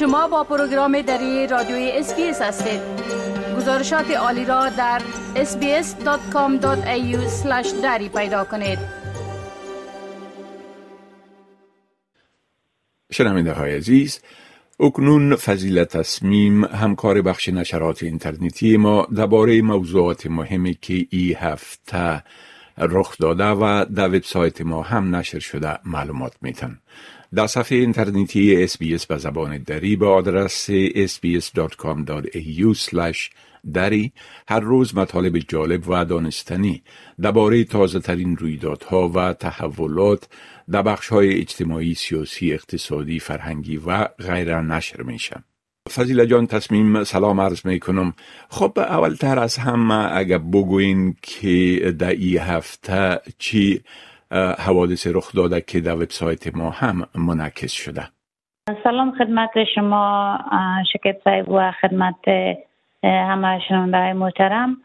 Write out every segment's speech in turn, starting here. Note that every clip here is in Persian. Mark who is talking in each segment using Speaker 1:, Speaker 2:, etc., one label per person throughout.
Speaker 1: شما با پروگرام دری رادیوی SBS هستید. گزارشات عالی را در sbs.com.au دری پیدا کنید.
Speaker 2: شنونده های عزیز اکنون فضیلت تصمیم همکار بخش نشرات اینترنتی ما درباره موضوعات مهمی که ای هفته رخ داده و در وبسایت ما هم نشر شده معلومات میتن در صفحه اینترنتی SBS به زبان دری به آدرس sbs.com.au دری هر روز مطالب جالب و دانستنی درباره تازه ترین رویدادها و تحولات در بخش های اجتماعی، سیاسی، اقتصادی، فرهنگی و غیره نشر میشه. فضیله جان تصمیم سلام عرض می کنم خب اولتر از همه اگر بگوین که در ای هفته چی حوادث رخ داده که در وبسایت ما هم منعکس شده.
Speaker 3: سلام خدمت شما شکر صاحب و خدمت همه شنونده محترم.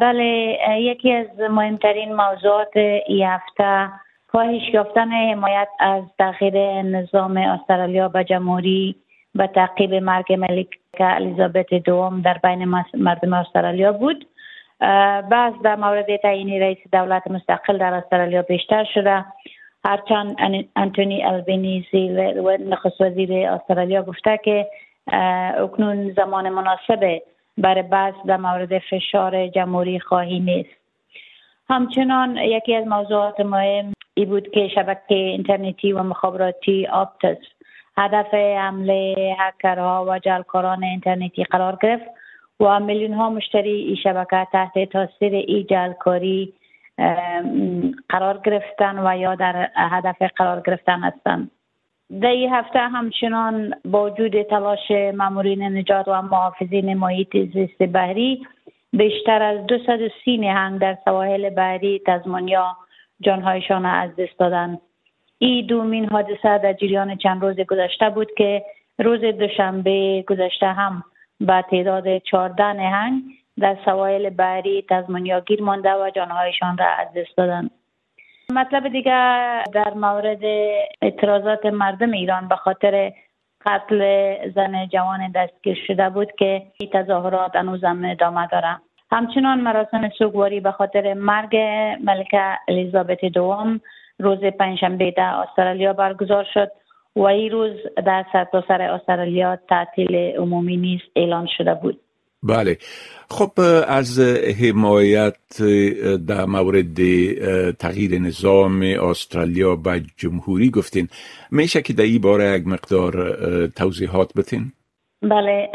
Speaker 3: بله یکی از مهمترین موضوعات ای هفته کاهش یافتن حمایت از تغییر نظام استرالیا به جمهوری و تعقیب مرگ ملک الیزابت دوم در بین مردم استرالیا بود. بعض در مورد تعیین رئیس دولت مستقل در استرالیا بیشتر شده. هرچند انتونی البنیزی نخست وزیر استرالیا گفته که اکنون زمان مناسب برای بحث در مورد فشار جمهوری خواهی نیست. همچنان یکی از موضوعات مهم ای بود که شبکه اینترنتی و مخابراتی آپتس هدف حمله هکرها و جلکاران اینترنتی قرار گرفت و میلیون ها مشتری این شبکه تحت تاثیر ای جلکاری قرار گرفتن و یا در هدف قرار گرفتن هستند در این هفته همچنان با وجود تلاش مامورین نجات و محافظین محیط زیست بحری بیشتر از 230 نهنگ در سواحل بحری تزمانیا جانهایشان از دست دادند. این دومین حادثه در جریان چند روز گذشته بود که روز دوشنبه گذشته هم با تعداد 14 نهنگ در سواحل بحری تزمانیا گیر مانده و جانهایشان را از دست دادند. مطلب دیگر در مورد اعتراضات مردم ایران به خاطر قتل زن جوان دستگیر شده بود که این تظاهرات هنوزم ادامه دارند. همچنان مراسم سوگواری به خاطر مرگ ملکه الیزابت دوم روز پنجشنبه در استرالیا برگزار شد و این روز در سرتاسر استرالیا تعطیل عمومی نیست اعلان شده بود.
Speaker 2: بله. خب از حمایت در مورد تغییر نظام استرالیا به جمهوری گفتین. میشه که در این باره یک مقدار توضیحات بتین؟
Speaker 3: بله.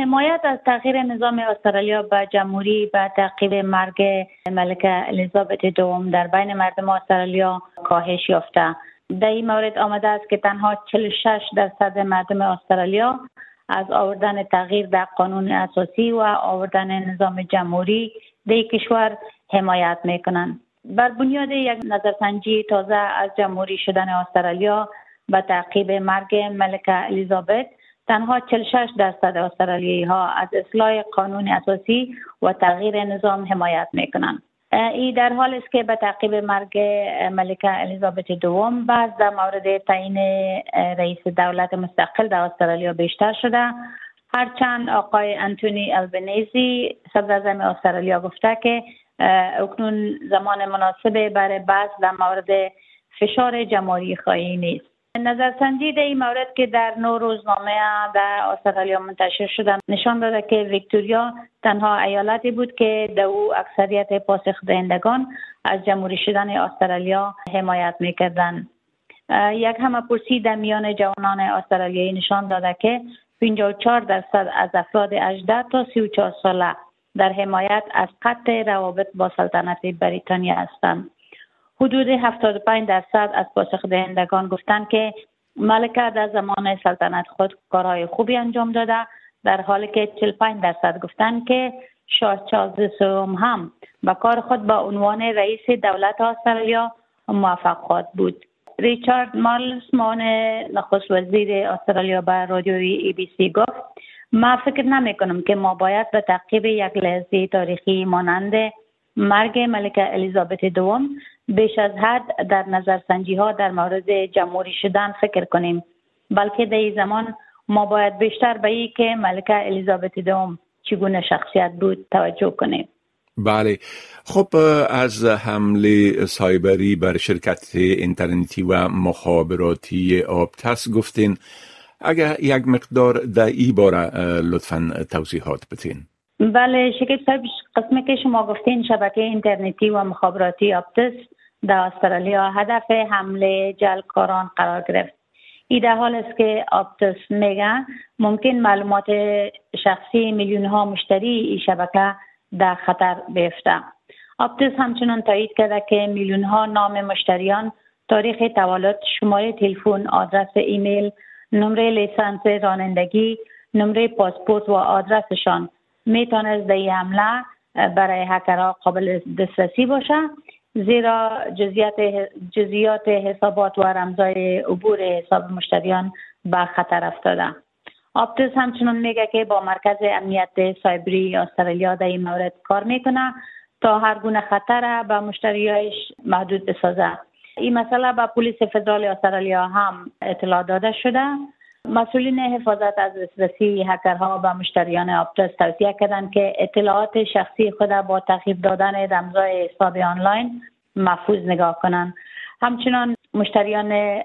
Speaker 3: حمایت از تغییر نظام استرالیا به جمهوری به تعقیب مرگ ملکه الیزابت دوم در بین مردم استرالیا کاهش یافته. در این مورد آمده است که تنها 46 درصد مردم استرالیا از آوردن تغییر در قانون اساسی و آوردن نظام جمهوری در کشور حمایت می‌کنند. بر بنیاد یک نظرسنجی تازه از جمهوری شدن استرالیا به تعقیب مرگ ملکه الیزابت تنها 46 درصد استرالیایی ها از اصلاح قانون اساسی و تغییر نظام حمایت می‌کنند. ای در حال است که به تعقیب مرگ ملکه الیزابت دوم بعد در مورد تعیین رئیس دولت مستقل در استرالیا بیشتر شده. هرچند آقای انتونی البنیزی صدر استرالیا گفته که اکنون زمان مناسب برای بعض در مورد فشار جمهوری خواهی نیست. نظرسنجی در این مورد که در نو روزنامه در استرالیا منتشر شده نشان داده که ویکتوریا تنها ایالتی بود که در او اکثریت پاسخ دهندگان از جمهوری شدن استرالیا حمایت می‌کردند. یک همه پرسی در میان جوانان استرالیایی نشان داده که 54 درصد از افراد 18 تا 34 ساله در حمایت از قطع روابط با سلطنت بریتانیا هستند. حدود 75 درصد از پاسخ دهندگان گفتند که ملکه در زمان سلطنت خود کارهای خوبی انجام داده در حالی که 45 درصد گفتند که شاه چارلز سوم هم به کار خود با عنوان رئیس دولت استرالیا موفق خواهد بود. ریچارد مالسمان نخست وزیر استرالیا به رادیوی ای بی سی گفت ما فکر نمی کنم که ما باید به تعقیب یک لحظه تاریخی مانند مرگ ملکه الیزابت دوم بیش از حد در نظرسنجی ها در مورد جمهوری شدن فکر کنیم. بلکه در این زمان ما باید بیشتر به ای که ملکه الیزابت دوم چگونه شخصیت بود توجه کنیم.
Speaker 2: بله. خب از حمله سایبری بر شرکت اینترنتی و مخابراتی آبتس گفتین. اگر یک مقدار در ای باره لطفا توضیحات بتین
Speaker 3: بله شکل صاحب قسمی که شما گفتین شبکه اینترنتی و مخابراتی Optus در استرالیا هدف حمله جعلکاران قرار گرفت. ای در حالی است که Optus میگه ممکن معلومات شخصی میلیون ها مشتری ای شبکه در خطر بیفته. Optus همچنان تایید کرده که میلیون ها نام مشتریان تاریخ تولد شماره تلفن آدرس ایمیل نمره لیسانس رانندگی نمره پاسپورت و آدرسشان. می‌تونست در حمله برای هکرها قابل دسترسی باشه. زیرا جزیات جزیات حسابات و رمزای عبور حساب مشتریان به خطر افتاده. آپتس همچنان میگه که با مرکز امنیت سایبری استرالیا در این مورد کار می‌کنه تا هر گونه خطر به مشتریایش محدود بسازه. این مسئله به پلیس فدرال استرالیا هم اطلاع داده شده. مسئولین حفاظت از دسترسی هکرها به مشتریان آپتس توصیه کردند که اطلاعات شخصی خود با تخیب دادن رمزای حساب آنلاین محفوظ نگاه کنند. همچنان مشتریان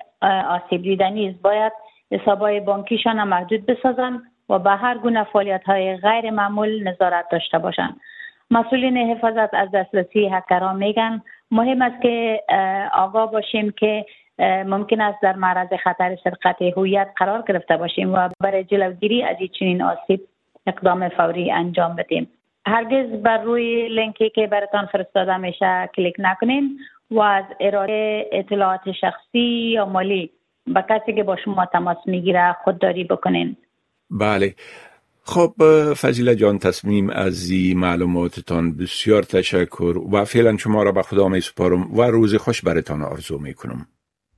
Speaker 3: آسیب دیده نیز باید حسابهای بانکیشان محدود بسازند و به هر گونه فعالیت های غیر معمول نظارت داشته باشند. مسئولین حفاظت از دسترسی هکرها میگن مهم است که آگاه باشیم که ممکن است در معرض خطر سرقت هویت قرار گرفته باشیم و برای جلوگیری از چنین آسیب اقدام فوری انجام بدیم. هرگز بر روی لینکی که براتان فرستاده میشه کلیک نکنین و از ارائه اطلاعات شخصی یا مالی به کسی که با شما تماس می‌گیره خودداری بکنین.
Speaker 2: بله. خب فضیله جان تصمیم از این معلوماتتان بسیار تشکر و فعلا شما را به خدا می سپارم و روز خوش برتان آرزو می کنم.